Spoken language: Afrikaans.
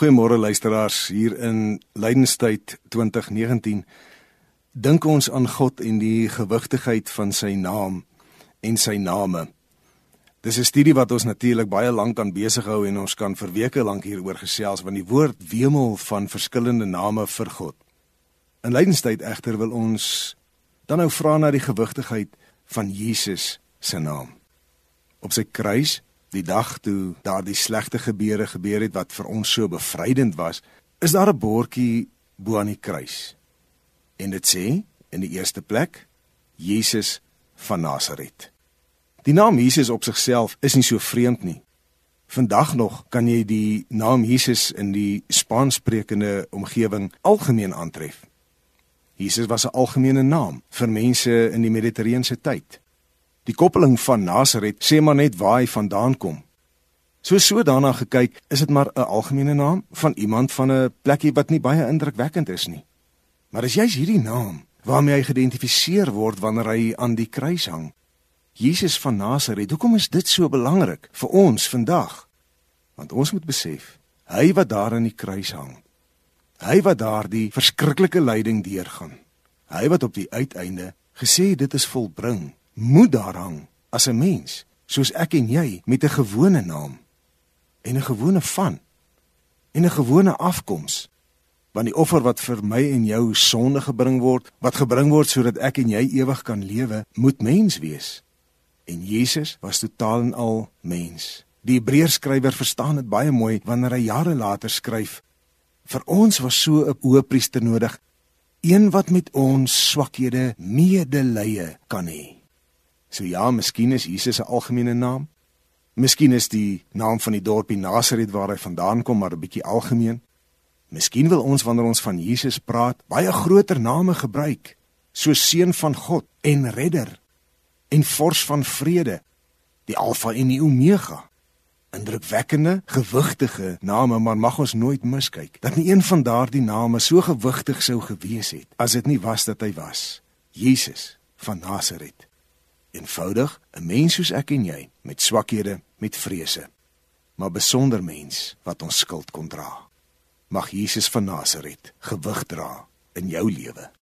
Goeiemôre luisteraars hier in Lydenstyd 2019. Dink ons aan God en die gewigtigheid van sy naam en sy name. Dis 'n studie wat ons natuurlik baie lank kan besig hou en ons kan vir weke lank hieroor gesels want die woord wemel van verskillende name vir God. In Lydenstyd egter wil ons dan nou vra na die gewigtigheid van Jesus se naam. Op sy kruis die dag toe daardie slegte gebeure gebeur het wat vir ons so bevrydend was, is daar 'n bordjie bo aan die kruis. En dit sê in die eerste plek Jesus van Nasaret. Die naam Jesus op sigself is nie so vreemd nie. Vandag nog kan jy die naam Jesus in die Spaanssprekende omgewing algemeen aantref. Jesus was 'n algemene naam vir mense in die Mediterrane tyd. Die koppeling van Nasaret sê maar net waar hy vandaan kom. So so daarna gekyk, is dit maar 'n algemene naam van iemand van 'n plekkie wat nie baie indrukwekkend is nie. Maar as jy's hierdie naam waarmee hy geïdentifiseer word wanneer hy aan die kruis hang. Jesus van Nasaret, hoekom is dit so belangrik vir ons vandag? Want ons moet besef, hy wat daar aan die kruis hang, hy wat daardie verskriklike lyding deurgaan, hy wat op die uiteinde gesê dit is volbring moet daar hang as 'n mens, soos ek en jy met 'n gewone naam en 'n gewone van en 'n gewone afkoms. Want die offer wat vir my en jou sonde gebring word, wat gebring word sodat ek en jy ewig kan lewe, moet mens wees. En Jesus was totaal en al mens. Die Hebreërskrywer verstaan dit baie mooi wanneer hy jare later skryf: Vir ons was so 'n hoëpriester nodig, een wat met ons swakhede medelee kan hê. So ja, miskien is Jesus 'n algemene naam. Miskien is die naam van die dorpie Nasaret waar hy vandaan kom maar 'n bietjie algemeen. Miskien wil ons wanneer ons van Jesus praat, baie groter name gebruik, soos seun van God en redder en vors van vrede, die alfa en die omega. Indrukwekkende, gewigtige name, maar mag ons nooit miskyk dat nie een van daardie name so gewigtig sou gewees het as dit nie was dat hy was, Jesus van Nasaret eenvoudig 'n mens soos ek en jy met swakhede, met vrese, maar besonder mens wat ons skuld kon dra. Mag Jesus van Nasaret gewig dra in jou lewe.